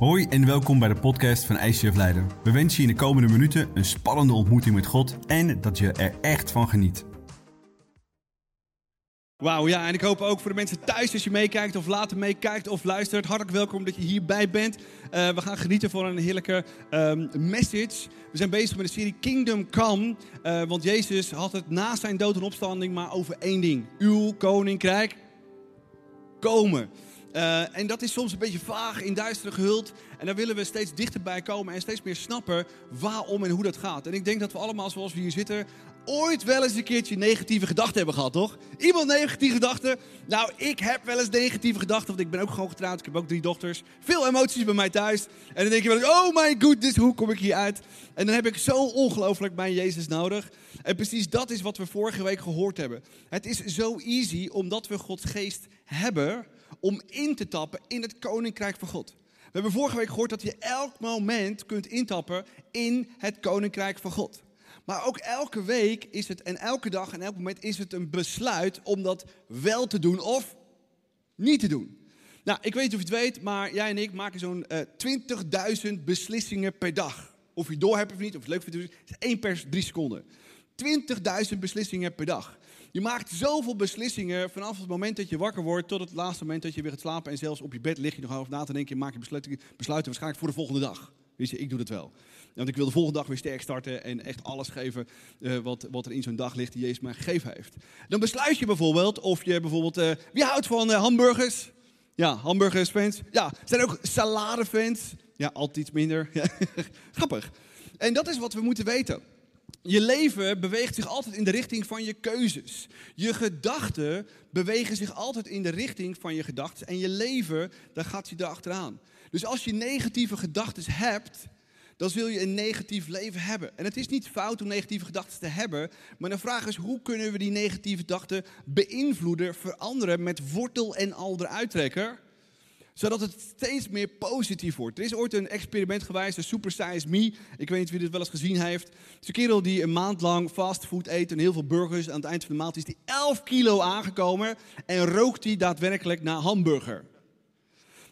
Hoi en welkom bij de podcast van ICF Leiden. We wensen je in de komende minuten een spannende ontmoeting met God en dat je er echt van geniet. Wauw, ja, en ik hoop ook voor de mensen thuis als je meekijkt of later meekijkt of luistert. Hartelijk welkom dat je hierbij bent. Uh, we gaan genieten van een heerlijke um, message. We zijn bezig met de serie Kingdom Come. Uh, want Jezus had het na zijn dood en opstanding maar over één ding. Uw koninkrijk komen. Uh, en dat is soms een beetje vaag in duister gehuld. En daar willen we steeds dichterbij komen en steeds meer snappen waarom en hoe dat gaat. En ik denk dat we allemaal, zoals we hier zitten, ooit wel eens een keertje negatieve gedachten hebben gehad, toch? Iemand negatieve gedachten? Nou, ik heb wel eens negatieve gedachten, want ik ben ook gewoon getrouwd. Ik heb ook drie dochters. Veel emoties bij mij thuis. En dan denk je wel oh my goodness, hoe kom ik hier uit? En dan heb ik zo ongelooflijk mijn Jezus nodig. En precies dat is wat we vorige week gehoord hebben. Het is zo easy, omdat we Gods geest hebben om in te tappen in het koninkrijk van God. We hebben vorige week gehoord dat je elk moment kunt intappen in het koninkrijk van God. Maar ook elke week is het, en elke dag en elk moment is het een besluit om dat wel te doen of niet te doen. Nou, ik weet niet of je het weet, maar jij en ik maken zo'n uh, eh, 20.000 beslissingen per dag. Of je door hebt of niet, of het leuk vindt, is één per drie seconden. 20.000 beslissingen per dag. Je maakt zoveel beslissingen vanaf het moment dat je wakker wordt tot het laatste moment dat je weer gaat slapen. En zelfs op je bed lig je nog over na te denken. Maak je besluiten, besluiten waarschijnlijk voor de volgende dag. Weet je, ik doe het wel. Want ik wil de volgende dag weer sterk starten en echt alles geven uh, wat, wat er in zo'n dag ligt die Jezus mij gegeven heeft. Dan besluit je bijvoorbeeld of je bijvoorbeeld... Uh, wie houdt van uh, hamburgers? Ja, hamburgersfans. Ja, zijn ook saladefans? Ja, altijd iets minder. Grappig. En dat is wat we moeten weten. Je leven beweegt zich altijd in de richting van je keuzes. Je gedachten bewegen zich altijd in de richting van je gedachten. En je leven, daar gaat erachteraan. Dus als je negatieve gedachten hebt, dan zul je een negatief leven hebben. En het is niet fout om negatieve gedachten te hebben. Maar de vraag is, hoe kunnen we die negatieve gedachten beïnvloeden, veranderen met wortel en al eruit trekken? Zodat het steeds meer positief wordt. Er is ooit een experiment geweest, de Super Size Me. Ik weet niet wie dit wel eens gezien heeft. Het is een kerel die een maand lang fastfood eet en heel veel burgers. Aan het eind van de maand is hij 11 kilo aangekomen en rookt hij daadwerkelijk naar hamburger.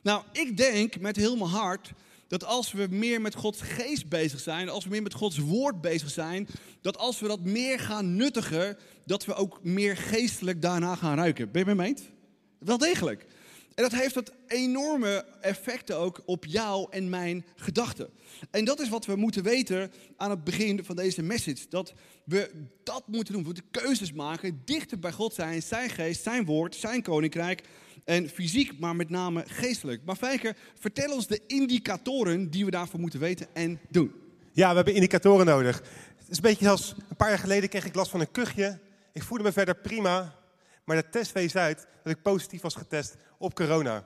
Nou, ik denk met heel mijn hart dat als we meer met Gods geest bezig zijn, als we meer met Gods woord bezig zijn, dat als we dat meer gaan nuttigen, dat we ook meer geestelijk daarna gaan ruiken. Ben je mee? Wel degelijk. En dat heeft het enorme effecten ook op jou en mijn gedachten. En dat is wat we moeten weten aan het begin van deze message. Dat we dat moeten doen. We moeten keuzes maken, dichter bij God zijn, zijn geest, zijn woord, zijn koninkrijk. En fysiek, maar met name geestelijk. Maar Fijker, vertel ons de indicatoren die we daarvoor moeten weten en doen. Ja, we hebben indicatoren nodig. Het is een beetje als een paar jaar geleden kreeg ik last van een kuchje. Ik voelde me verder prima. Maar de test wees uit dat ik positief was getest op corona.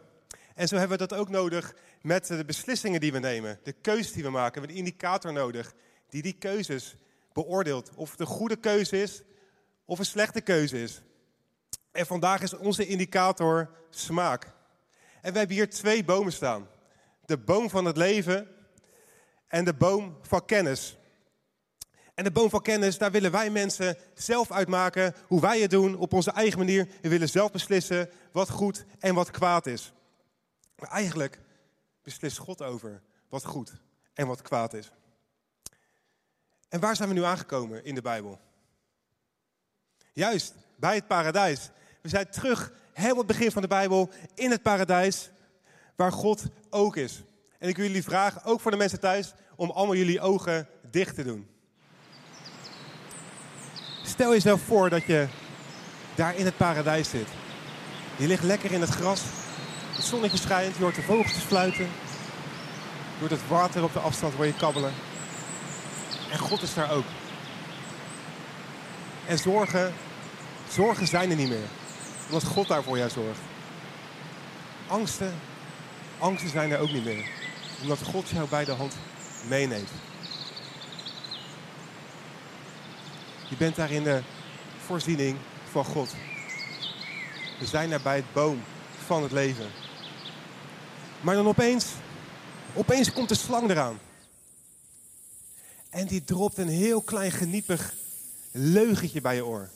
En zo hebben we dat ook nodig met de beslissingen die we nemen. De keuzes die we maken. We hebben een indicator nodig die die keuzes beoordeelt. Of het een goede keuze is of een slechte keuze is. En vandaag is onze indicator smaak. En we hebben hier twee bomen staan. De boom van het leven en de boom van kennis. En de boom van kennis, daar willen wij mensen zelf uitmaken hoe wij het doen op onze eigen manier. We willen zelf beslissen wat goed en wat kwaad is. Maar eigenlijk beslist God over wat goed en wat kwaad is. En waar zijn we nu aangekomen in de Bijbel? Juist bij het paradijs. We zijn terug, helemaal het begin van de Bijbel, in het paradijs, waar God ook is. En ik wil jullie vragen, ook voor de mensen thuis, om allemaal jullie ogen dicht te doen. Stel jezelf voor dat je daar in het paradijs zit. Je ligt lekker in het gras. Het zonnetje schijnt, je hoort de vogeltjes fluiten. Je hoort het water op de afstand waar je kabbelen. En God is daar ook. En zorgen, zorgen zijn er niet meer. Omdat God daar voor jou zorgt. Angsten, angsten zijn er ook niet meer. Omdat God jou bij de hand meeneemt. Je bent daar in de voorziening van God. We zijn daar bij het boom van het leven. Maar dan opeens, opeens komt de slang eraan. En die dropt een heel klein geniepig leugentje bij je oor.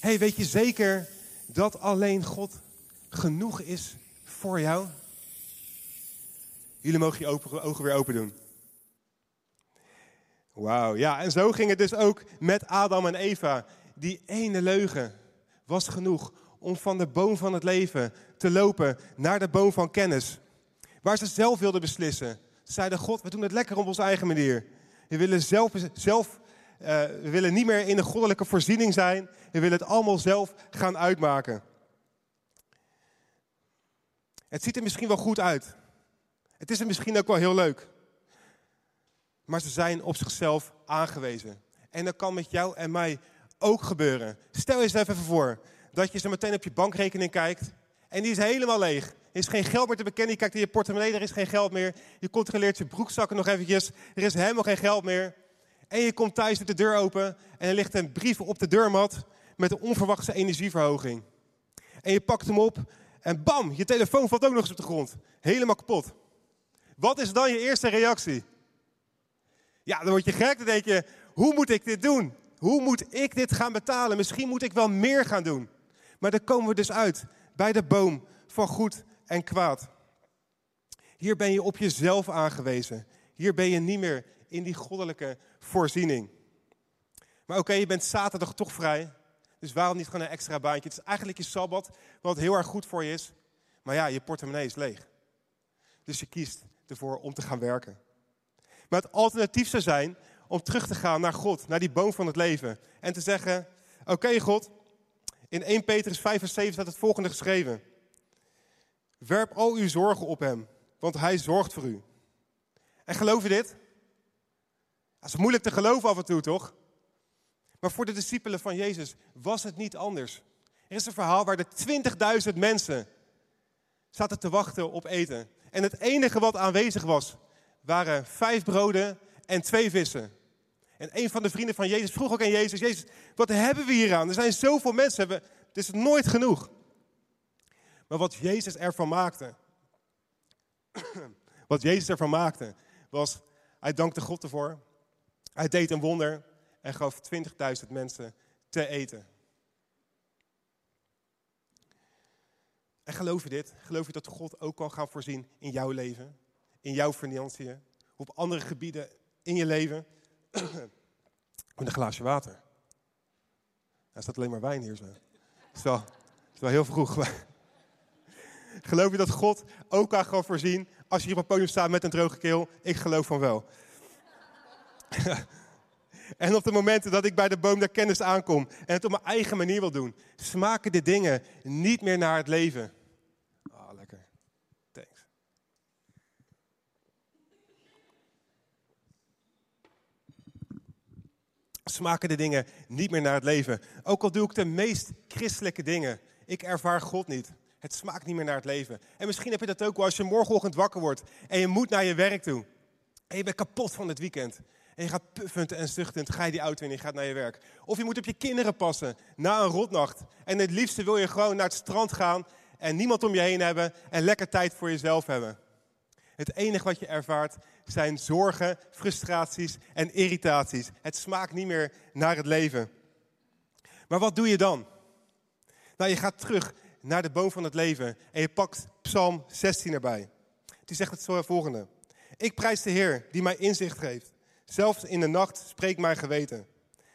hey, weet je zeker dat alleen God genoeg is voor jou? Jullie mogen je ogen weer open doen. Wauw, ja, en zo ging het dus ook met Adam en Eva. Die ene leugen was genoeg om van de boom van het leven te lopen naar de boom van kennis. Waar ze zelf wilden beslissen. Ze zeiden, God, we doen het lekker op onze eigen manier. We willen, zelf, zelf, uh, we willen niet meer in een goddelijke voorziening zijn. We willen het allemaal zelf gaan uitmaken. Het ziet er misschien wel goed uit. Het is er misschien ook wel heel leuk. Maar ze zijn op zichzelf aangewezen. En dat kan met jou en mij ook gebeuren. Stel eens even voor dat je zo meteen op je bankrekening kijkt en die is helemaal leeg. Er is geen geld meer te bekennen. Je kijkt in je portemonnee, er is geen geld meer. Je controleert je broekzakken nog eventjes. Er is helemaal geen geld meer. En je komt thuis, doet de deur open en er ligt een brief op de deurmat met een onverwachte energieverhoging. En je pakt hem op en bam, je telefoon valt ook nog eens op de grond. Helemaal kapot. Wat is dan je eerste reactie? Ja, dan word je gek. Dan denk je, hoe moet ik dit doen? Hoe moet ik dit gaan betalen? Misschien moet ik wel meer gaan doen. Maar dan komen we dus uit bij de boom van goed en kwaad. Hier ben je op jezelf aangewezen. Hier ben je niet meer in die goddelijke voorziening. Maar oké, je bent zaterdag toch vrij. Dus waarom niet gewoon een extra baantje? Het is eigenlijk je sabbat, wat heel erg goed voor je is. Maar ja, je portemonnee is leeg. Dus je kiest ervoor om te gaan werken. Maar het alternatief zou zijn om terug te gaan naar God, naar die boom van het leven. En te zeggen, oké God, in 1 Petrus 5 vers 7 staat het volgende geschreven. Werp al uw zorgen op hem, want hij zorgt voor u. En geloof je dit? Dat is moeilijk te geloven af en toe, toch? Maar voor de discipelen van Jezus was het niet anders. Er is een verhaal waar er 20.000 mensen zaten te wachten op eten. En het enige wat aanwezig was, waren vijf broden en twee vissen. En een van de vrienden van Jezus vroeg ook aan Jezus: Jezus, wat hebben we hier aan? Er zijn zoveel mensen, het is nooit genoeg. Maar wat Jezus ervan maakte, wat Jezus ervan maakte, was, hij dankte God ervoor. Hij deed een wonder en gaf 20.000 mensen te eten. En geloof je dit? Geloof je dat God ook kan gaan voorzien in jouw leven? In jouw financiën? Op andere gebieden in je leven? Met een glaasje water. Er staat alleen maar wijn hier zo. Het is wel, heel vroeg. Geloof je dat God ook kan gaan voorzien als je hier op het podium staat met een droge keel? Ik geloof van wel. en op de momenten dat ik bij de boom der kennis aankom en het op mijn eigen manier wil doen, smaken de dingen niet meer naar het leven. Smaken de dingen niet meer naar het leven. Ook al doe ik de meest christelijke dingen, ik ervaar God niet. Het smaakt niet meer naar het leven. En misschien heb je dat ook wel als je morgenochtend wakker wordt en je moet naar je werk toe. En je bent kapot van het weekend. En je gaat puffend en zuchtend, ga je die auto in en je gaat naar je werk. Of je moet op je kinderen passen na een rotnacht. En het liefste wil je gewoon naar het strand gaan en niemand om je heen hebben en lekker tijd voor jezelf hebben. Het enige wat je ervaart zijn zorgen, frustraties en irritaties. Het smaakt niet meer naar het leven. Maar wat doe je dan? Nou, je gaat terug naar de boom van het leven en je pakt Psalm 16 erbij. Die zegt het volgende. Ik prijs de Heer die mij inzicht geeft. Zelfs in de nacht spreekt mijn geweten.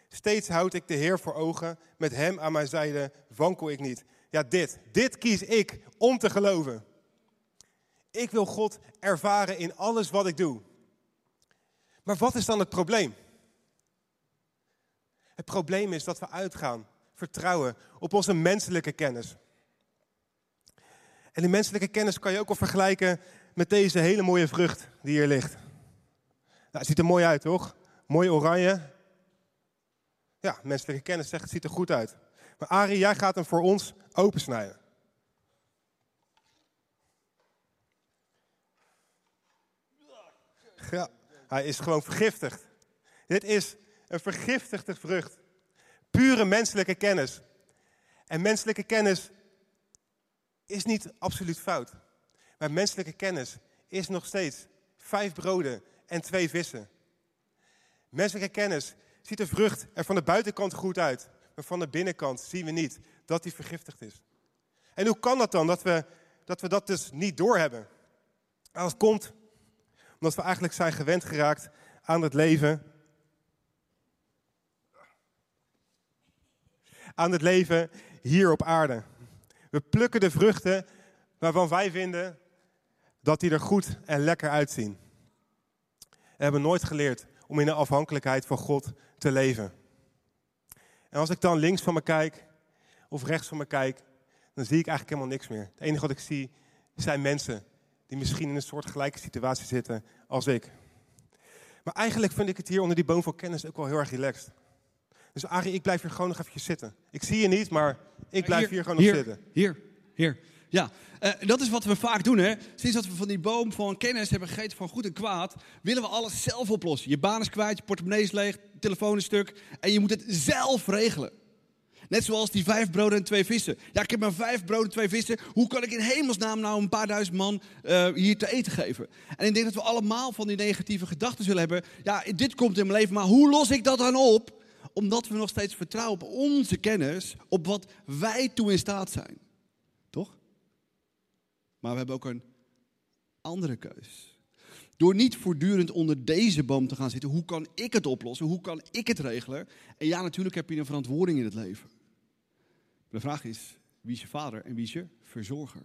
Steeds houd ik de Heer voor ogen. Met hem aan mijn zijde wankel ik niet. Ja, dit. Dit kies ik om te geloven. Ik wil God ervaren in alles wat ik doe. Maar wat is dan het probleem? Het probleem is dat we uitgaan, vertrouwen op onze menselijke kennis. En die menselijke kennis kan je ook wel vergelijken met deze hele mooie vrucht die hier ligt. Nou, het ziet er mooi uit, toch? Mooi oranje. Ja, menselijke kennis zegt het ziet er goed uit. Maar Arie, jij gaat hem voor ons opensnijden. Ja, hij is gewoon vergiftigd. Dit is een vergiftigde vrucht. Pure menselijke kennis. En menselijke kennis is niet absoluut fout. Maar menselijke kennis is nog steeds vijf broden en twee vissen. Menselijke kennis ziet de vrucht er van de buitenkant goed uit. Maar van de binnenkant zien we niet dat die vergiftigd is. En hoe kan dat dan dat we dat, we dat dus niet doorhebben? Nou, dat komt Omdat we eigenlijk zijn gewend geraakt aan het leven. Aan het leven hier op aarde. We plukken de vruchten waarvan wij vinden dat die er goed en lekker uitzien. We hebben nooit geleerd om in de afhankelijkheid van God te leven. En als ik dan links van me kijk of rechts van me kijk, dan zie ik eigenlijk helemaal niks meer. Het enige wat ik zie zijn mensen die misschien in een soort gelijke situatie zitten als ik. Maar eigenlijk vind ik het hier onder die boom van kennis ook wel heel erg relaxed. Dus Arie, ik blijf hier gewoon nog eventjes zitten. Ik zie je niet, maar ik blijf hier, gewoon nog zitten. Hier, hier. Ja, uh, dat is wat we vaak doen. Hè? Sinds dat we van die boom van kennis hebben gegeten van goed en kwaad, willen we alles zelf oplossen. Je baan is kwijt, je portemonnee is leeg, telefoon is stuk en je moet het zelf regelen. Net zoals die vijf broden en twee vissen. Ja, ik heb maar vijf broden en twee vissen. Hoe kan ik in hemelsnaam nou een paar duizend man uh, hier te eten geven? En ik denk dat we allemaal van die negatieve gedachten zullen hebben. Ja, dit komt in mijn leven, maar hoe los ik dat dan op? Omdat we nog steeds vertrouwen op onze kennis, op wat wij toe in staat zijn. Toch? Maar we hebben ook een andere keus. Door niet voortdurend onder deze boom te gaan zitten, hoe kan ik het oplossen? Hoe kan ik het regelen? En ja, natuurlijk heb je een verantwoording in het leven. De vraag is, wie is je vader en wie is je verzorger?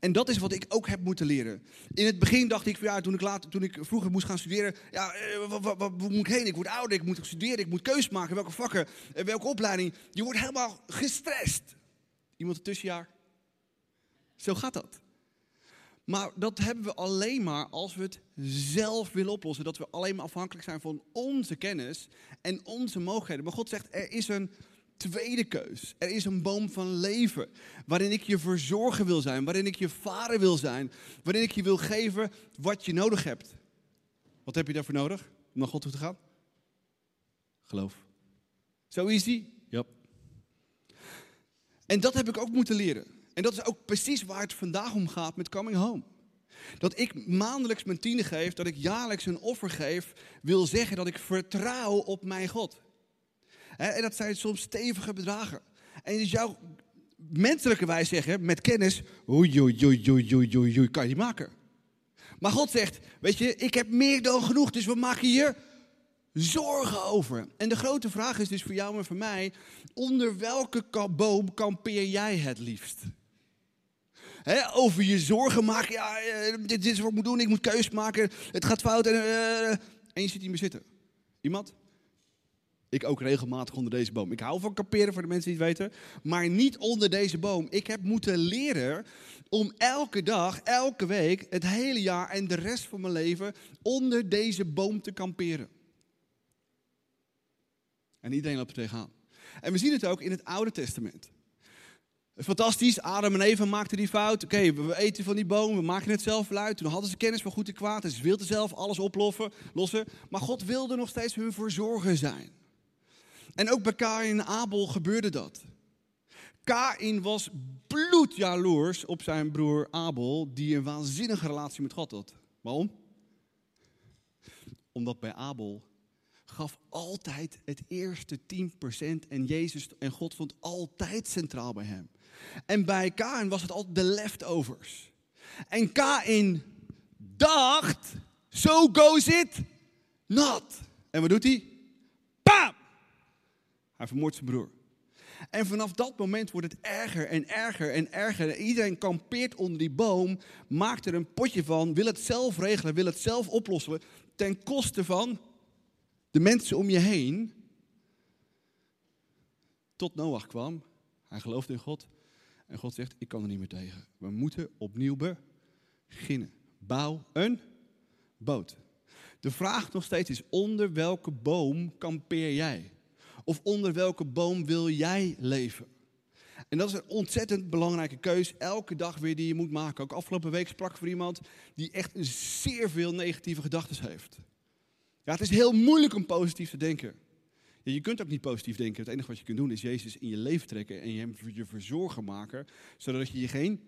En dat is wat ik ook heb moeten leren. In het begin dacht ik, ja, toen, ik later, toen ik vroeger moest gaan studeren, ja, wat, wat, moet ik heen? Ik word ouder, ik moet studeren, ik moet keus maken, welke vakken, eh, welke opleiding. Je wordt helemaal gestrest. Iemand een tussenjaar? Zo gaat dat. Maar dat hebben we alleen maar als we het zelf willen oplossen. Dat we alleen maar afhankelijk zijn van onze kennis en onze mogelijkheden. Maar God zegt, er is een tweede keus. Er is een boom van leven. Waarin ik je verzorgen wil zijn. Waarin ik je vader wil zijn. Waarin ik je wil geven wat je nodig hebt. Wat heb je daarvoor nodig om naar God toe te gaan? Geloof. Zo easy? Yep. En dat heb ik ook moeten leren. En dat is ook precies waar het vandaag om gaat met Coming Home. Dat ik maandelijks mijn tiende geef, dat ik jaarlijks een offer geef, wil zeggen dat ik vertrouw op mijn God. En dat zijn soms stevige bedragen. En dus jouw menselijke wij zeggen, met kennis, oei, oei, oei, oei, oei, kan je maken. Maar God zegt, weet je, ik heb meer dan genoeg, dus we maken hier zorgen over. En de grote vraag is dus voor jou en voor mij, onder welke boom kampeer jij het liefst? over je zorgen maken, ja, eh, dit, is wat ik moet doen, ik moet keus maken, het gaat fout en, uh, en je zit hier meer zitten. Iemand? Ik ook regelmatig onder deze boom. Ik hou van kamperen voor de mensen die het weten. Maar niet onder deze boom. Ik heb moeten leren om elke dag, elke week, het hele jaar en de rest van mijn leven onder deze boom te kamperen. En iedereen loopt er tegenaan. En we zien het ook in het Oude Testament. Fantastisch, Adam en Eva maakten die fout. Oké, we eten van die boom, we maken het zelf uit. Toen hadden ze kennis van goed en kwaad ze wilden zelf alles oplossen. Lossen. Maar God wilde nog steeds hun verzorger zijn. En ook bij Kain en Abel gebeurde dat. Kain was bloedjaloers op zijn broer Abel, die een waanzinnige relatie met God had. Waarom? Omdat bij Abel gaf altijd het eerste 10% en Jezus en God vond altijd centraal bij hem. En bij Kain was het altijd de leftovers. En Kain dacht, so goes it not. En wat doet hij? Hij vermoordt zijn broer. En vanaf dat moment wordt het erger en erger en erger. Iedereen kampeert onder die boom, maakt er een potje van, wil het zelf regelen, wil het zelf oplossen, ten koste van de mensen om je heen. Tot Noach kwam. Hij geloofde in God. En God zegt, ik kan er niet meer tegen. We moeten opnieuw beginnen. Bouw een boot. De vraag nog steeds is, onder welke boom kampeer jij? Of onder welke boom wil jij leven? En dat is een ontzettend belangrijke keus, elke dag weer die je moet maken. Ook afgelopen week sprak voor iemand die echt zeer veel negatieve gedachten heeft. Ja, het is heel moeilijk om positief te denken. Ja, je kunt ook niet positief denken. Het enige wat je kunt doen is Jezus in je leven trekken en je hem je verzorgen maken, zodat je je geen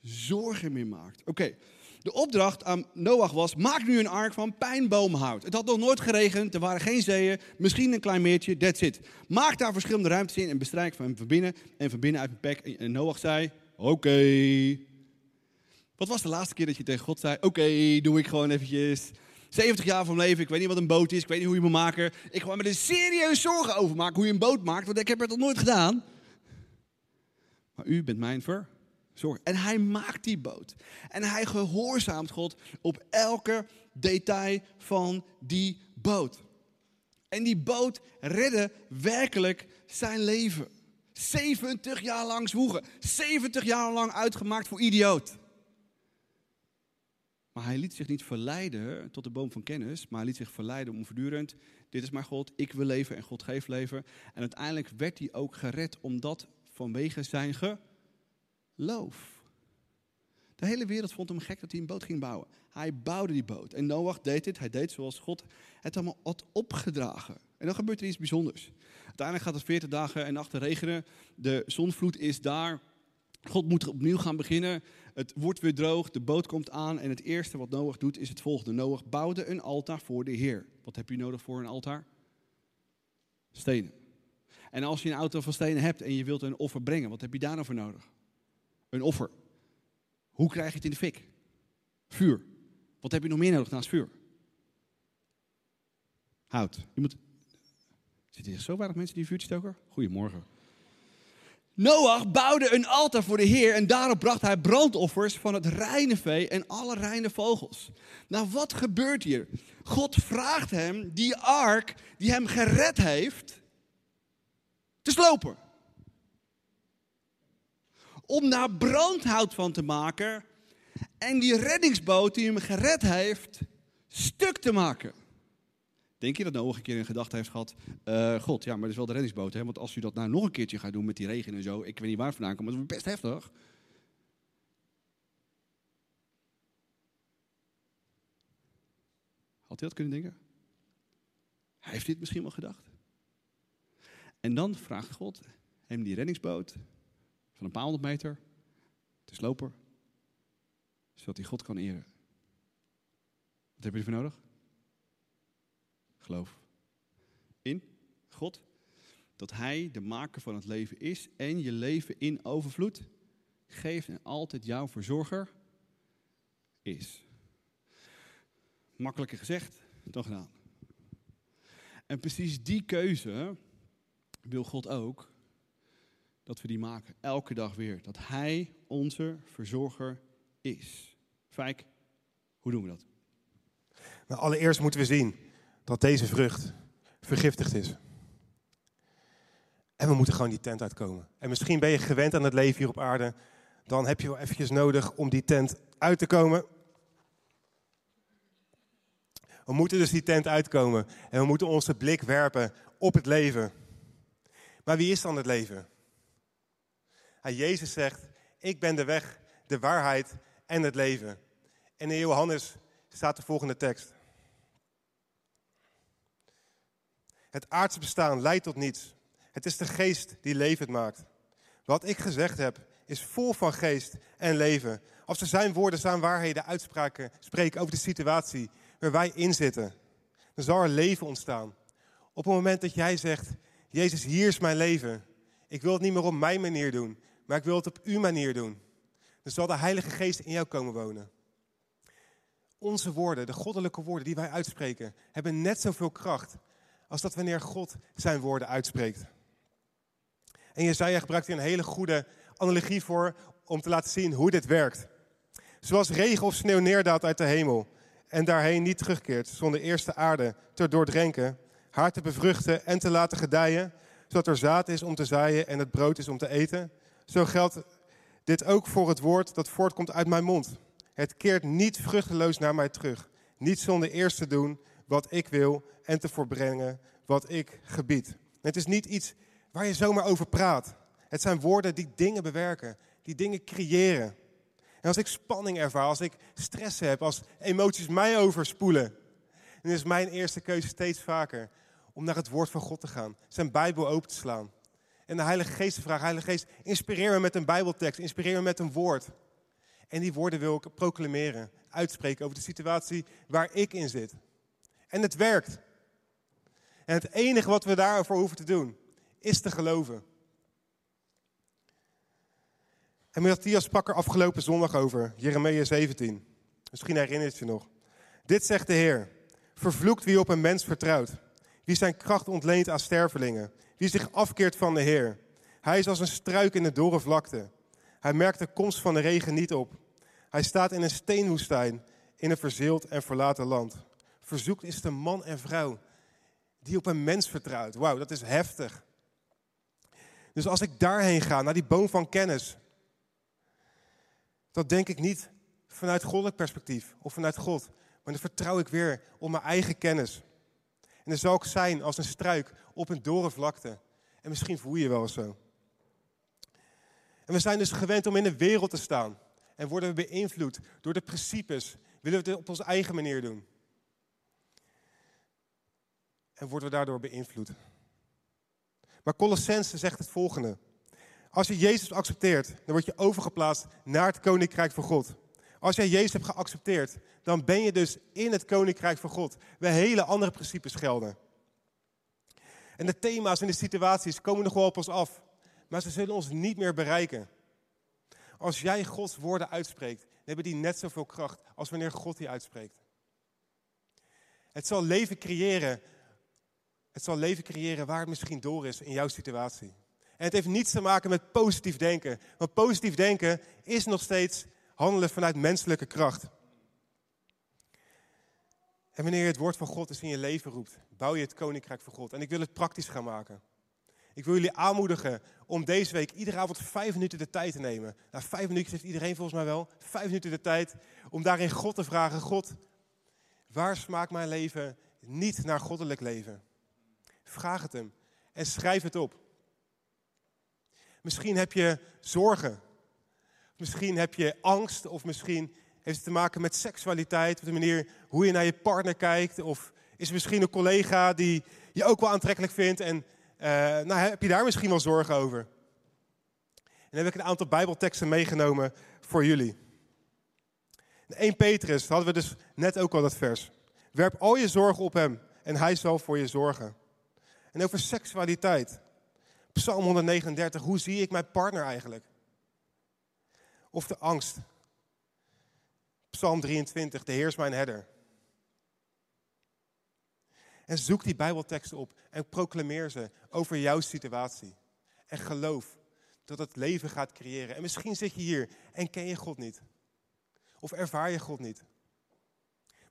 zorgen meer maakt. Oké, de opdracht aan Noach was: maak nu een ark van pijnboomhout. Het had nog nooit geregend, er waren geen zeeën, misschien een klein meertje, that's it. Maak daar verschillende ruimtes in en bestrijk van van binnen en van binnen uit een pek. En Noach zei: Oké. Wat was de laatste keer dat je tegen God zei: Oké, doe ik gewoon eventjes. 70 jaar van leven, ik weet niet wat een boot is, ik weet niet hoe je moet maken. Ik ga me er serieus zorgen over maken hoe je een boot maakt, want ik heb het nog nooit gedaan. Maar u bent mijn verzorger. En hij maakt die boot. En hij gehoorzaamt God op elke detail van die boot. En die boot redde werkelijk zijn leven. 70 jaar lang zwoegen. 70 jaar lang uitgemaakt voor idioot. Maar hij liet zich niet verleiden tot de boom van kennis, maar hij liet zich verleiden om voortdurend, dit is mijn God, ik wil leven en God geeft leven. En uiteindelijk werd hij ook gered omdat vanwege zijn geloof. De hele wereld vond hem gek dat hij een boot ging bouwen. Hij bouwde die boot. En Noach deed dit. Hij deed zoals God het allemaal had opgedragen. En dan gebeurt er iets bijzonders. Uiteindelijk gaat het 40 dagen en nachten regenen. De zonvloed is daar. God moet opnieuw gaan beginnen. Het wordt weer droog, de boot komt aan. En het eerste wat Noach doet is het volgende. Noach bouwde een altaar voor de Heer. Wat heb je nodig voor een altaar? Stenen. En als je een auto van stenen hebt en je wilt een offer brengen, wat heb je daar nou voor nodig? Een offer. Hoe krijg je het in de fik? Vuur. Wat heb je nog meer nodig naast vuur? Hout. Je moet... Zitten hier zo weinig mensen die vuur stoken? Goedemorgen. Noach bouwde een altaar voor de Heer en daarop bracht hij brandoffers van het reine vee en alle reine vogels. Nou, wat gebeurt hier? God vraagt hem die ark die hem gered heeft te slopen. Om daar brandhout van te maken en die reddingsboot die hem gered heeft stuk te maken. Denk je dat Noach een keer in gedachte heeft gehad, uh, God, ja, maar dat is wel de reddingsboot, hè? want als u dat nou nog een keertje gaat doen met die regen en zo, ik weet niet waar vandaan komt, maar dat is best heftig. Had hij dat kunnen denken? Hij heeft dit misschien wel gedacht. En dan vraagt God hem die reddingsboot van een paar honderd meter te slopen, zodat hij God kan eren. Wat heb je ervoor nodig? Geloof. In God. Dat Hij de maker van het leven is en je leven in overvloed geeft en altijd jouw verzorger is. Makkelijker gezegd dan gedaan. En precies die keuze wil God ook dat we die maken. Elke dag weer. Dat Hij onze verzorger is. Fijk, hoe doen we dat? Nou, allereerst moeten we zien dat deze vrucht vergiftigd is. En we moeten gewoon die tent uitkomen. En misschien ben je gewend aan het leven hier op aarde. Dan heb je wel eventjes nodig om die tent uit te komen. We moeten dus die tent uitkomen. En we moeten onze blik werpen op het leven. Maar wie is dan het leven? Jezus zegt, ik ben de weg, de waarheid en het leven. En in Johannes staat de volgende tekst. Het aardse bestaan leidt tot niets. Het is de geest die levend maakt. Wat ik gezegd heb, is vol van geest en leven. Als er zijn woorden, zijn waarheden, uitspraken spreken over de situatie waar wij in zitten, dan zal er leven ontstaan. Op het moment dat jij zegt, Jezus, hier is mijn leven. Ik wil het niet meer op mijn manier doen, maar ik wil het op uw manier doen. Dan zal de Heilige Geest in jou komen wonen. Onze woorden, de goddelijke woorden die wij uitspreken, hebben net zoveel kracht als dat wanneer God zijn woorden uitspreekt. En Jezaja gebruikt hier een hele goede analogie voor om te laten zien hoe dit werkt. Zoals regen of sneeuw neerdaalt uit de hemel en daarheen niet terugkeert zonder eerst de aarde te doordrenken, haar te bevruchten en te laten gedijen, zodat er zaad is om te zaaien en het brood is om te eten. Zo geldt dit ook voor het woord dat voortkomt uit mijn mond. Het keert niet vruchteloos naar mij terug, niet zonder eerst te doen wat ik wil en te voorbrengen wat ik gebied. Het is niet iets waar je zomaar over praat. Het zijn woorden die dingen bewerken, die dingen creëren. En als ik spanning ervaar, als ik stress heb, als emoties mij overspoelen, dan is mijn eerste keuze steeds vaker om naar het woord van God te gaan, zijn Bijbel open te slaan. En de Heilige Geest te vragen, Heilige Geest, inspireer me met een Bijbeltekst, inspireer me met een woord. En die woorden wil ik proclameren, uitspreken over de situatie waar ik in zit. En het werkt. En het enige wat we daarvoor hoeven te doen, is te geloven. En Matthias sprak er afgelopen zondag over, Jeremia 17. Misschien herinnert je nog. Dit zegt de Heer. Vervloekt wie op een mens vertrouwt. Wie zijn kracht ontleent aan stervelingen. Wie zich afkeert van de Heer. Hij is als een struik in de dorre vlakte. Hij merkt de komst van de regen niet op. Hij staat in een steenwoestijn, in een verzeeld en verlaten land. Verzoekt is de man en vrouw die op een mens vertrouwt. Wauw, dat is heftig. Dus als ik daarheen ga, naar die boom van kennis, dat denk ik niet vanuit goddelijk perspectief of vanuit God, maar dan vertrouw ik weer op mijn eigen kennis. En dan zal ik zijn als een struik op een dorre vlakte. En misschien voel je je wel zo. En we zijn dus gewend om in een wereld te staan. En worden we beïnvloed door de principes. Willen we het op onze eigen manier doen. En worden we daardoor beïnvloed. Maar Colossense zegt het volgende. Als je Jezus accepteert, dan word je overgeplaatst naar het koninkrijk van God. Als jij Jezus hebt geaccepteerd, dan ben je dus in het koninkrijk van God. Waar hele andere principes gelden. En de thema's en de situaties komen nog wel op ons af. Maar ze zullen ons niet meer bereiken. Als jij Gods woorden uitspreekt, dan hebben die net zoveel kracht als wanneer God die uitspreekt. Het zal leven creëren. Het zal leven creëren waar het misschien door is in jouw situatie. En het heeft niets te maken met positief denken. Want positief denken is nog steeds handelen vanuit menselijke kracht. En wanneer je het woord van God eens in je leven roept, bouw je het koninkrijk van God. En ik wil het praktisch gaan maken. Ik wil jullie aanmoedigen om deze week iedere avond vijf minuten de tijd te nemen. Nou, vijf minuten heeft iedereen volgens mij wel. Vijf minuten de tijd om daarin God te vragen: God, waar smaakt mijn leven niet naar goddelijk leven? Vraag het hem en schrijf het op. Misschien heb je zorgen. Misschien heb je angst of misschien heeft het te maken met seksualiteit, of de manier hoe je naar je partner kijkt. Of is er misschien een collega die je ook wel aantrekkelijk vindt en uh, nou, heb je daar misschien wel zorgen over? En dan heb ik een aantal bijbelteksten meegenomen voor jullie. In 1 Petrus hadden we dus net ook al dat vers. Werp al je zorgen op hem en hij zal voor je zorgen. En over seksualiteit. Psalm 139, hoe zie ik mijn partner eigenlijk? Of de angst. Psalm 23, de Heer is mijn herder. En zoek die Bijbelteksten op en proclameer ze over jouw situatie. En geloof dat het leven gaat creëren. En misschien zit je hier en ken je God niet. Of ervaar je God niet.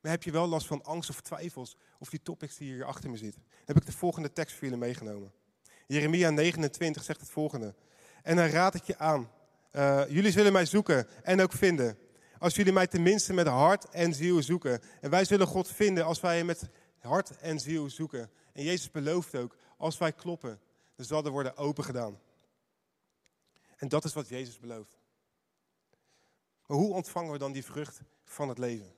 Maar heb je wel last van angst of twijfels of die topics die hier achter me ziet? Dan heb ik de volgende tekst voor jullie meegenomen. Jeremia 29 zegt het volgende. En dan raad ik je aan. Uh, jullie zullen mij zoeken en ook vinden. Als jullie mij tenminste met hart en ziel zoeken. En wij zullen God vinden als wij hem met hart en ziel zoeken. En Jezus belooft ook, als wij kloppen, dan zal er worden open gedaan. En dat is wat Jezus belooft. Maar hoe ontvangen we dan die vrucht van het leven?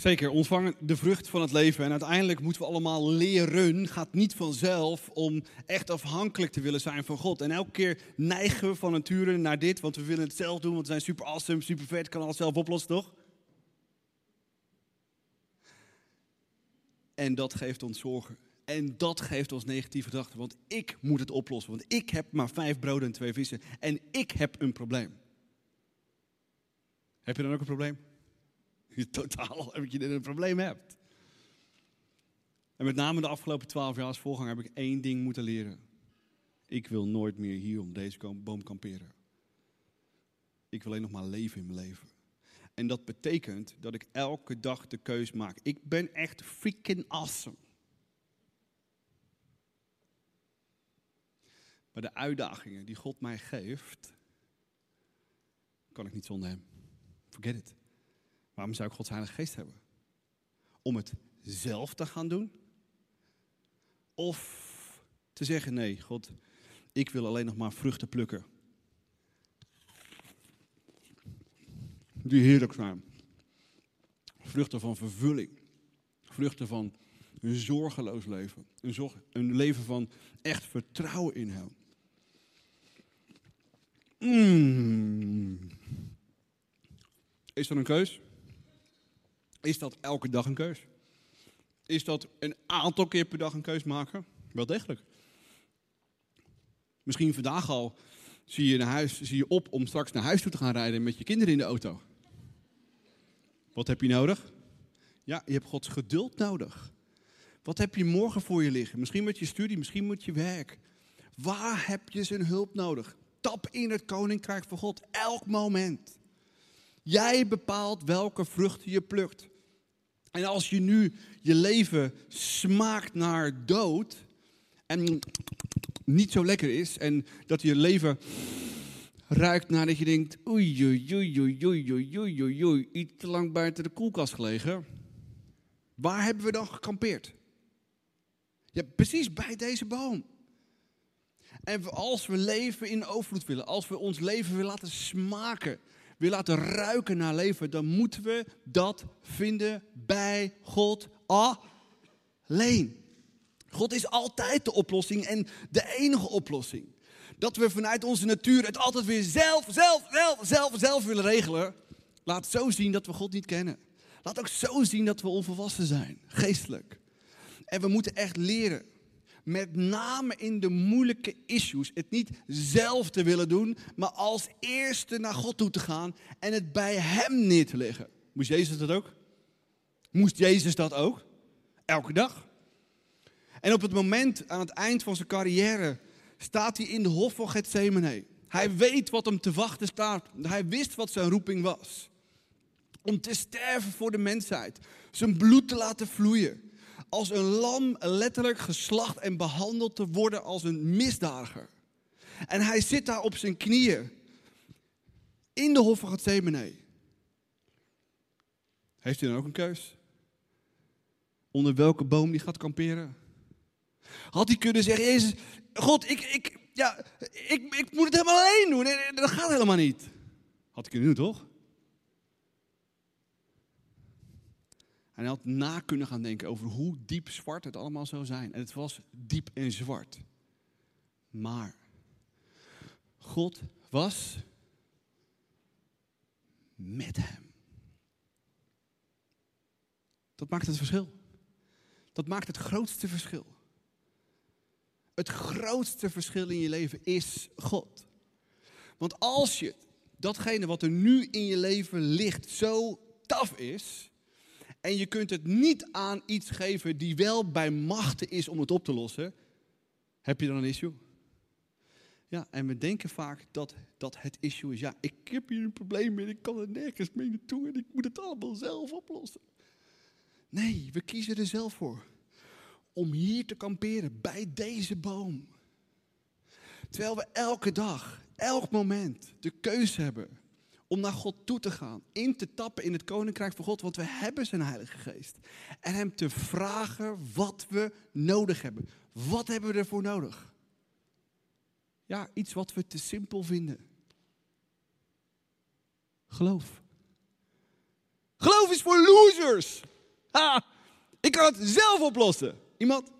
Zeker, ontvangen de vrucht van het leven. En uiteindelijk moeten we allemaal leren. Gaat niet vanzelf om echt afhankelijk te willen zijn van God. En elke keer neigen we van nature naar dit, want we willen het zelf doen, want we zijn super awesome, super vet, kan alles zelf oplossen, toch? En dat geeft ons zorgen. En dat geeft ons negatieve gedachten. Want ik moet het oplossen. Want ik heb maar vijf broden en twee vissen. En ik heb een probleem. Heb je dan ook een probleem? Totaal heb je een probleem hebt. En met name de afgelopen twaalf jaar als voorganger heb ik één ding moeten leren. Ik wil nooit meer hier om deze boom kamperen. Ik wil alleen nog maar leven in mijn leven. En dat betekent dat ik elke dag de keus maak. Ik ben echt freaking awesome. Maar de uitdagingen die God mij geeft, kan ik niet zonder Hem. Forget it. Waarom zou ik Gods Heilige Geest hebben? Om het zelf te gaan doen? Of te zeggen: nee, God, ik wil alleen nog maar vruchten plukken. die heerlijk zijn. Vruchten van vervulling. Vruchten van een zorgeloos leven. Een, zorg, een leven van echt vertrouwen in Hem. Mm. Is dat een keus? Is dat elke dag een keus? Is dat een aantal keer per dag een keus maken? Wel degelijk. Misschien vandaag al zie je, naar huis, zie je op om straks naar huis toe te gaan rijden met je kinderen in de auto. Wat heb je nodig? Ja, je hebt Gods geduld nodig. Wat heb je morgen voor je liggen? Misschien met je studie, misschien met je werk. Waar heb je zijn hulp nodig? Tap in het koninkrijk van God, elk moment. Jij bepaalt welke vruchten je plukt. En als je nu je leven smaakt naar dood en niet zo lekker is en dat je leven ruikt nadat je denkt oei oei oei oei oei oei oei oei oei iets te lang buiten de koelkast gelegen. Waar hebben we dan gekampeerd? Ja, precies bij deze boom. En als we leven in overvloed willen, als we ons leven willen laten smaken, willen laten ruiken naar leven, dan moeten we dat vinden bij God alleen. God is altijd de oplossing en de enige oplossing. Dat we vanuit onze natuur het altijd weer zelf, zelf, zelf, zelf, zelf willen regelen. Laat zo zien dat we God niet kennen. Laat ook zo zien dat we onvolwassen zijn, geestelijk. En we moeten echt leren, met name in de moeilijke issues, het niet zelf te willen doen, maar als eerste naar God toe te gaan en het bij Hem neer te leggen. Moest Jezus dat ook? Moest Jezus dat ook? Elke dag? En op het moment, aan het eind van zijn carrière, staat hij in de hof van Gethsemane. Hij weet wat hem te wachten staat. Hij wist wat zijn roeping was. Om te sterven voor de mensheid. Zijn bloed te laten vloeien. Als een lam letterlijk geslacht en behandeld te worden als een misdadiger. En hij zit daar op zijn knieën. In de hof van Gethsemane. Heeft hij dan ook een keus? Onder welke boom die gaat kamperen? Had hij kunnen zeggen, Jezus, God, ik, ik, ja, ik, ik moet het helemaal alleen doen. Dat gaat helemaal niet. Had hij kunnen doen, toch? En hij had na kunnen gaan denken over hoe diep zwart het allemaal zou zijn. En het was diep en zwart. Maar God was met hem. Dat maakt het verschil. Dat maakt het grootste verschil. Het grootste verschil in je leven is God. Want als je datgene wat er nu in je leven ligt zo taf is, en je kunt het niet aan iets geven die wel bij machten is om het op te lossen, heb je dan een issue? Ja, en we denken vaak dat dat het issue is. Ja, ik heb hier een probleem en ik kan er nergens mee naartoe en ik moet het allemaal zelf oplossen. Nee, we kiezen er zelf voor om hier te kamperen bij deze boom. Terwijl we elke dag, elk moment de keuze hebben om naar God toe te gaan, in te tappen in het koninkrijk van God, want we hebben zijn Heilige Geest. En Hem te vragen wat we nodig hebben. Wat hebben we ervoor nodig? Ja, iets wat we te simpel vinden. Geloof. Geloof is voor losers. Ha, ik kan het zelf oplossen. Iemand?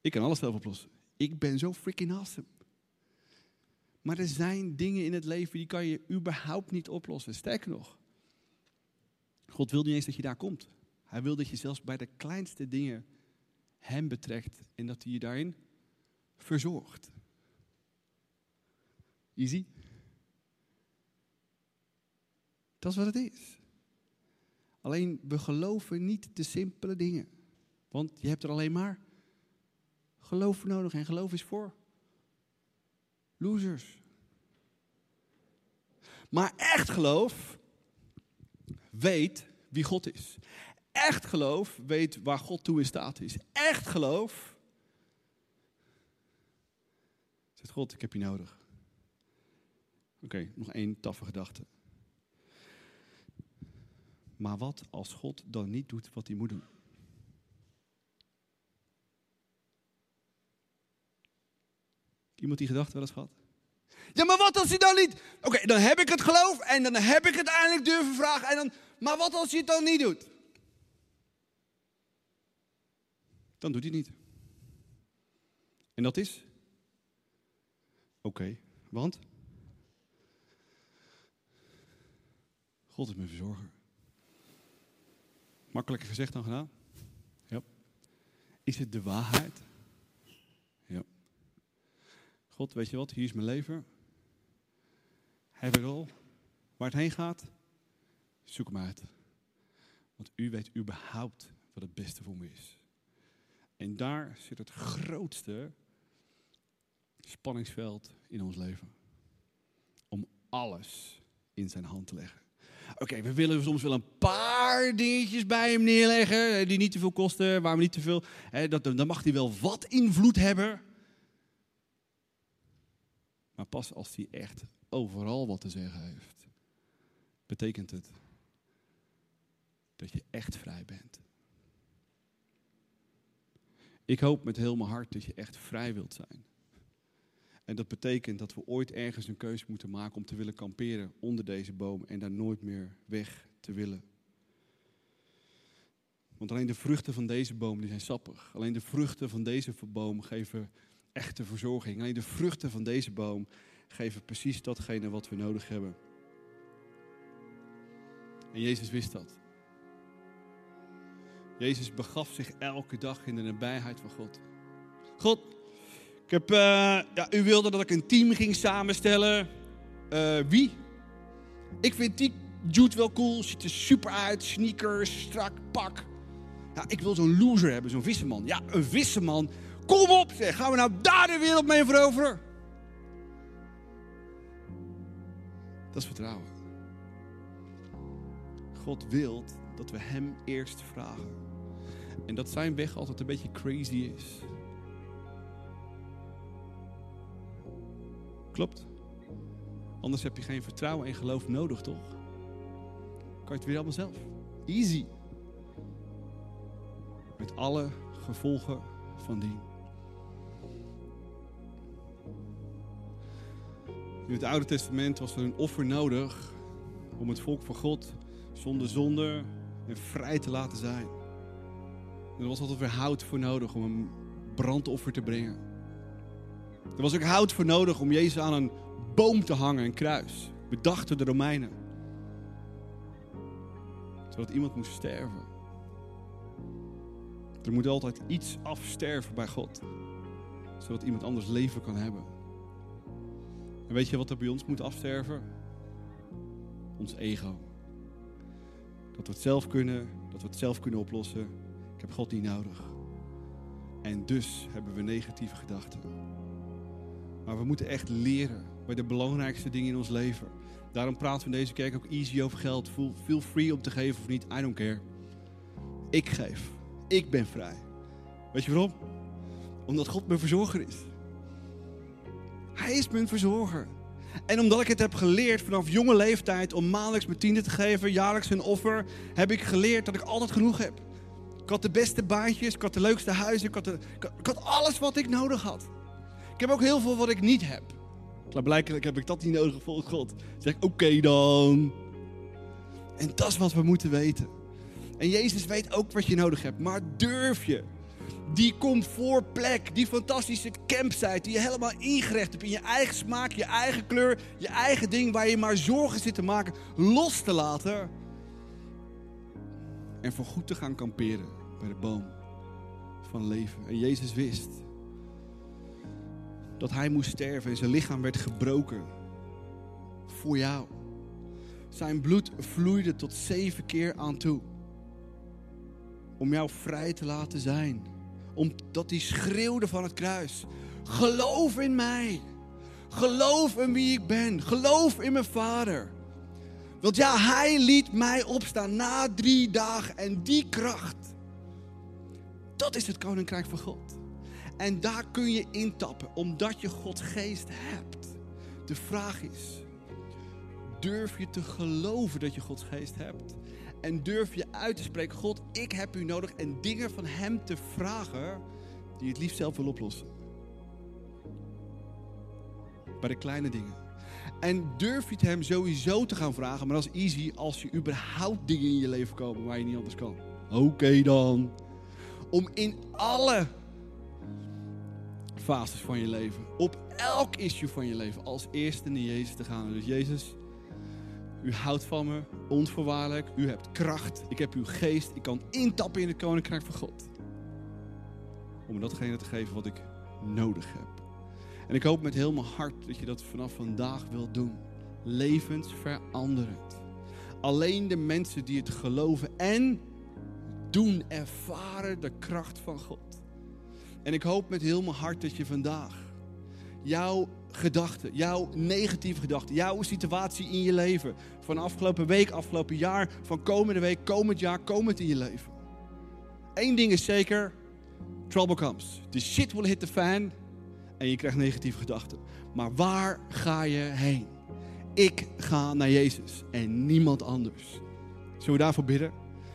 Ik kan alles zelf oplossen. Ik ben zo freaking awesome. Maar er zijn dingen in het leven die kan je überhaupt niet oplossen. Sterker nog, God wil niet eens dat je daar komt. Hij wil dat je zelfs bij de kleinste dingen Hem betrekt en dat hij je daarin verzorgt. Easy? Dat is wat het is. Alleen we geloven niet de simpele dingen. Want je hebt er alleen maar geloof voor nodig. En geloof is voor losers. Maar echt geloof weet wie God is. Echt geloof weet waar God toe in staat is. Echt geloof zegt God, ik heb je nodig. Oké, nog één taffe gedachte. Maar wat als God dan niet doet wat hij moet doen? Iemand die gedachte wel eens gehad? Ja, maar wat als hij dan niet... Oké, dan heb ik het geloof en dan heb ik het eindelijk durven vragen. En dan... Maar wat als hij het dan niet doet? Dan doet hij het niet. En dat is? Oké, want? God is mijn verzorger. Makkelijker gezegd dan gedaan? Ja. Is het de waarheid? God, weet je wat, hier is mijn leven. Heb ik al. Waar het heen gaat, zoek hem uit. Want u weet überhaupt wat het beste voor me is. En daar zit het grootste spanningsveld in ons leven. Om alles in zijn hand te leggen. Oké, we willen soms wel een paar dingetjes bij hem neerleggen die niet te veel kosten, waar we niet te veel. Hè, dat, dan mag hij wel wat invloed hebben. Maar pas als hij echt overal wat te zeggen heeft, betekent het dat je echt vrij bent. Ik hoop met heel mijn hart dat je echt vrij wilt zijn. En dat betekent dat we ooit ergens een keuze moeten maken om te willen kamperen onder deze boom en daar nooit meer weg te willen. Want alleen de vruchten van deze boom die zijn sappig. Alleen de vruchten van deze boom geven echte verzorging. Alleen de vruchten van deze boom geven precies datgene wat we nodig hebben. En Jezus wist dat. Jezus begaf zich elke dag in de nabijheid van God. God, ik heb, uh, ja, u wilde dat ik een team ging samenstellen. Uh, wie? Ik vind die Jude wel cool, ziet er super uit, sneakers, strak pak. Ja, ik wil zo'n loser hebben, zo'n visseman. Ja, een visseman. Kom op, zeg. Gaan we nou daar de wereld mee veroveren? Dat is vertrouwen. God wil dat we Hem eerst vragen. En dat zijn weg altijd een beetje crazy is. Klopt. Anders heb je geen vertrouwen en geloof nodig, toch? Kan je het weer allemaal zelf. Easy. Met alle gevolgen van dien. In het Oude Testament was er een offer nodig om het volk van God zonder zonde en vrij te laten zijn. Er was altijd weer hout voor nodig om een brandoffer te brengen. Er was ook hout voor nodig om Jezus aan een boom te hangen, een kruis. Bedacht door de Romeinen. Zodat iemand moest sterven. Er moet altijd iets afsterven bij God. Zodat iemand anders leven kan hebben. En weet je wat er bij ons moet afsterven? Ons ego. Dat we het zelf kunnen, dat we het zelf kunnen oplossen. Ik heb God niet nodig. En dus hebben we negatieve gedachten. Maar we moeten echt leren bij de belangrijkste dingen in ons leven. Daarom praten we in deze kerk ook easy over geld. Feel free om te geven of niet. I don't care. Ik geef. Ik ben vrij. Weet je waarom? Omdat God mijn verzorger is. Hij is mijn verzorger. En omdat ik het heb geleerd vanaf jonge leeftijd om maandelijks mijn tiende te geven, jaarlijks een offer, heb ik geleerd dat ik altijd genoeg heb. Ik had de beste baantjes, ik had de leukste huizen, ik had, ik had alles wat ik nodig had. Ik heb ook heel veel wat ik niet heb. Blijkbaar heb ik dat niet nodig volgens God. zeg ik, oké dan. En dat is wat we moeten weten. En Jezus weet ook wat je nodig hebt. Maar durf je die comfortplek, die fantastische campsite die je helemaal ingericht hebt in je eigen smaak, je eigen kleur, je eigen ding waar je maar zorgen zit te maken, los te laten. En voor goed te gaan kamperen bij de boom van leven. En Jezus wist dat hij moest sterven en zijn lichaam werd gebroken voor jou. Zijn bloed vloeide tot zeven keer aan toe. Om jou vrij te laten zijn. Omdat hij schreeuwde van het kruis. Geloof in mij. Geloof in wie ik ben. Geloof in mijn vader. Want ja, hij liet mij opstaan na drie dagen. En die kracht. Dat is het koninkrijk van God. En daar kun je intappen, omdat je Gods geest hebt. De vraag is, durf je te geloven dat je Gods geest hebt? En durf je uit te spreken, God, ik heb u nodig. En dingen van Hem te vragen die het liefst zelf wil oplossen. Bij de kleine dingen. En durf je het Hem sowieso te gaan vragen, maar dat is easy als je überhaupt dingen in je leven komen waar je niet anders kan. Oké dan. Om in alle fases van je leven, op elk issue van je leven, als eerste naar Jezus te gaan. Dus Jezus, u houdt van me, onvoorwaardelijk. U hebt kracht. Ik heb uw geest. Ik kan intappen in het koninkrijk van God. Om datgene te geven wat ik nodig heb. En ik hoop met heel mijn hart dat je dat vanaf vandaag wilt doen. Levensveranderend. Alleen de mensen die het geloven en doen ervaren de kracht van God. En ik hoop met heel mijn hart dat je vandaag jouw gedachten, jouw negatieve gedachten, jouw situatie in je leven van afgelopen week, afgelopen jaar, van komende week, komend jaar, komend in je leven. Eén ding is zeker, trouble comes. The shit will hit the fan en je krijgt negatieve gedachten. Maar waar ga je heen? Ik ga naar Jezus en niemand anders. Zullen we daarvoor bidden?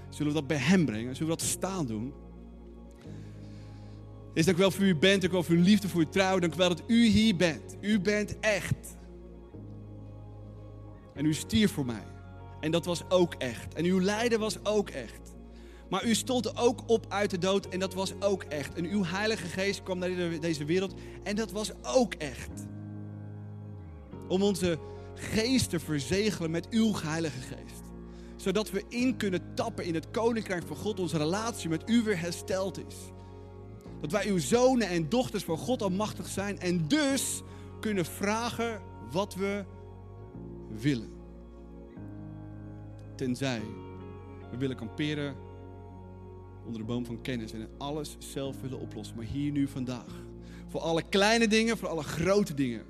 Zullen we dat bij Hem brengen? Zullen we dat staan doen? Is dank wel voor u bent, dank wel voor uw liefde, voor uw trouw. Dank wel dat u hier bent. U bent echt. En u stierf voor mij. En dat was ook echt. En uw lijden was ook echt. Maar u stond ook op uit de dood en dat was ook echt. En uw Heilige Geest kwam naar deze wereld en dat was ook echt. Om onze geest te verzegelen met uw Heilige Geest. Zodat we in kunnen tappen in het Koninkrijk van God, onze relatie met u weer hersteld is. Dat wij uw zonen en dochters van God almachtig zijn en dus kunnen vragen wat we willen. Tenzij we willen kamperen onder de boom van kennis en alles zelf willen oplossen. Maar hier nu vandaag. Voor alle kleine dingen, voor alle grote dingen.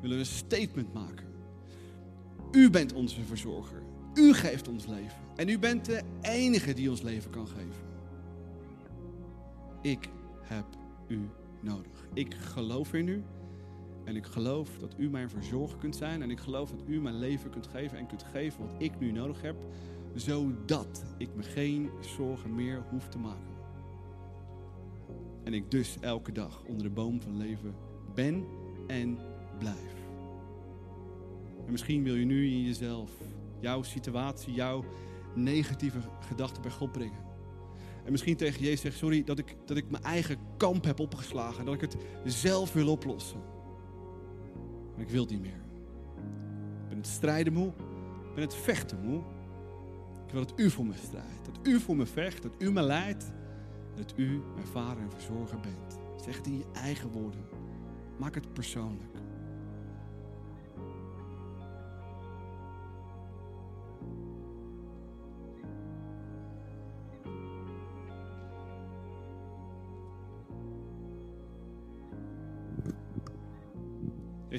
Willen we een statement maken. U bent onze verzorger. U geeft ons leven. En u bent de enige die ons leven kan geven. Ik heb u nodig. Ik geloof in u. En ik geloof dat u mijn verzorger kunt zijn. En ik geloof dat u mijn leven kunt geven en kunt geven wat ik nu nodig heb. Zodat ik me geen zorgen meer hoef te maken. En ik dus elke dag onder de boom van leven ben en blijf. En misschien wil je nu in jezelf jouw situatie, jouw negatieve gedachten bij God brengen. En misschien tegen Jezus zeggen, sorry dat ik, dat ik mijn eigen kamp heb opgeslagen. Dat ik het zelf wil oplossen. Maar ik wil het niet meer. Ik ben het strijden moe. Ik ben het vechten moe. Ik wil dat u voor me strijdt. Dat u voor me vecht. Dat u me leidt. Dat u mijn vader en verzorger bent. Zeg het in je eigen woorden. Maak het persoonlijk.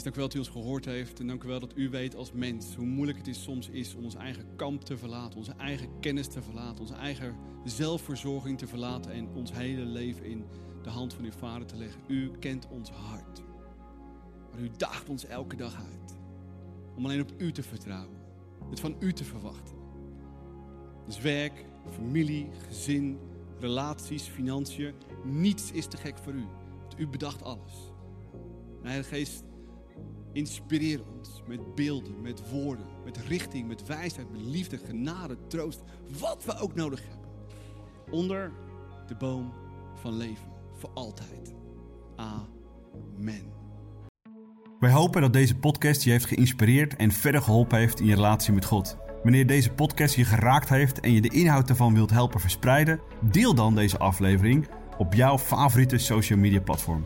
Dank u wel dat u ons gehoord heeft. En dank u wel dat u weet als mens hoe moeilijk het is soms is om ons eigen kamp te verlaten. Onze eigen kennis te verlaten. Onze eigen zelfverzorging te verlaten. En ons hele leven in de hand van uw vader te leggen. U kent ons hart. Maar u daagt ons elke dag uit. Om alleen op u te vertrouwen. Het van u te verwachten. Dus werk, familie, gezin, relaties, financiën. Niets is te gek voor u. Want u bedacht alles. Heilige Geest, Inspireer ons met beelden, met woorden, met richting, met wijsheid, met liefde, genade, troost. Wat we ook nodig hebben. Onder de boom van leven. Voor altijd. Amen. Wij hopen dat deze podcast je heeft geïnspireerd en verder geholpen heeft in je relatie met God. Wanneer deze podcast je geraakt heeft en je de inhoud ervan wilt helpen verspreiden, deel dan deze aflevering op jouw favoriete social media platform.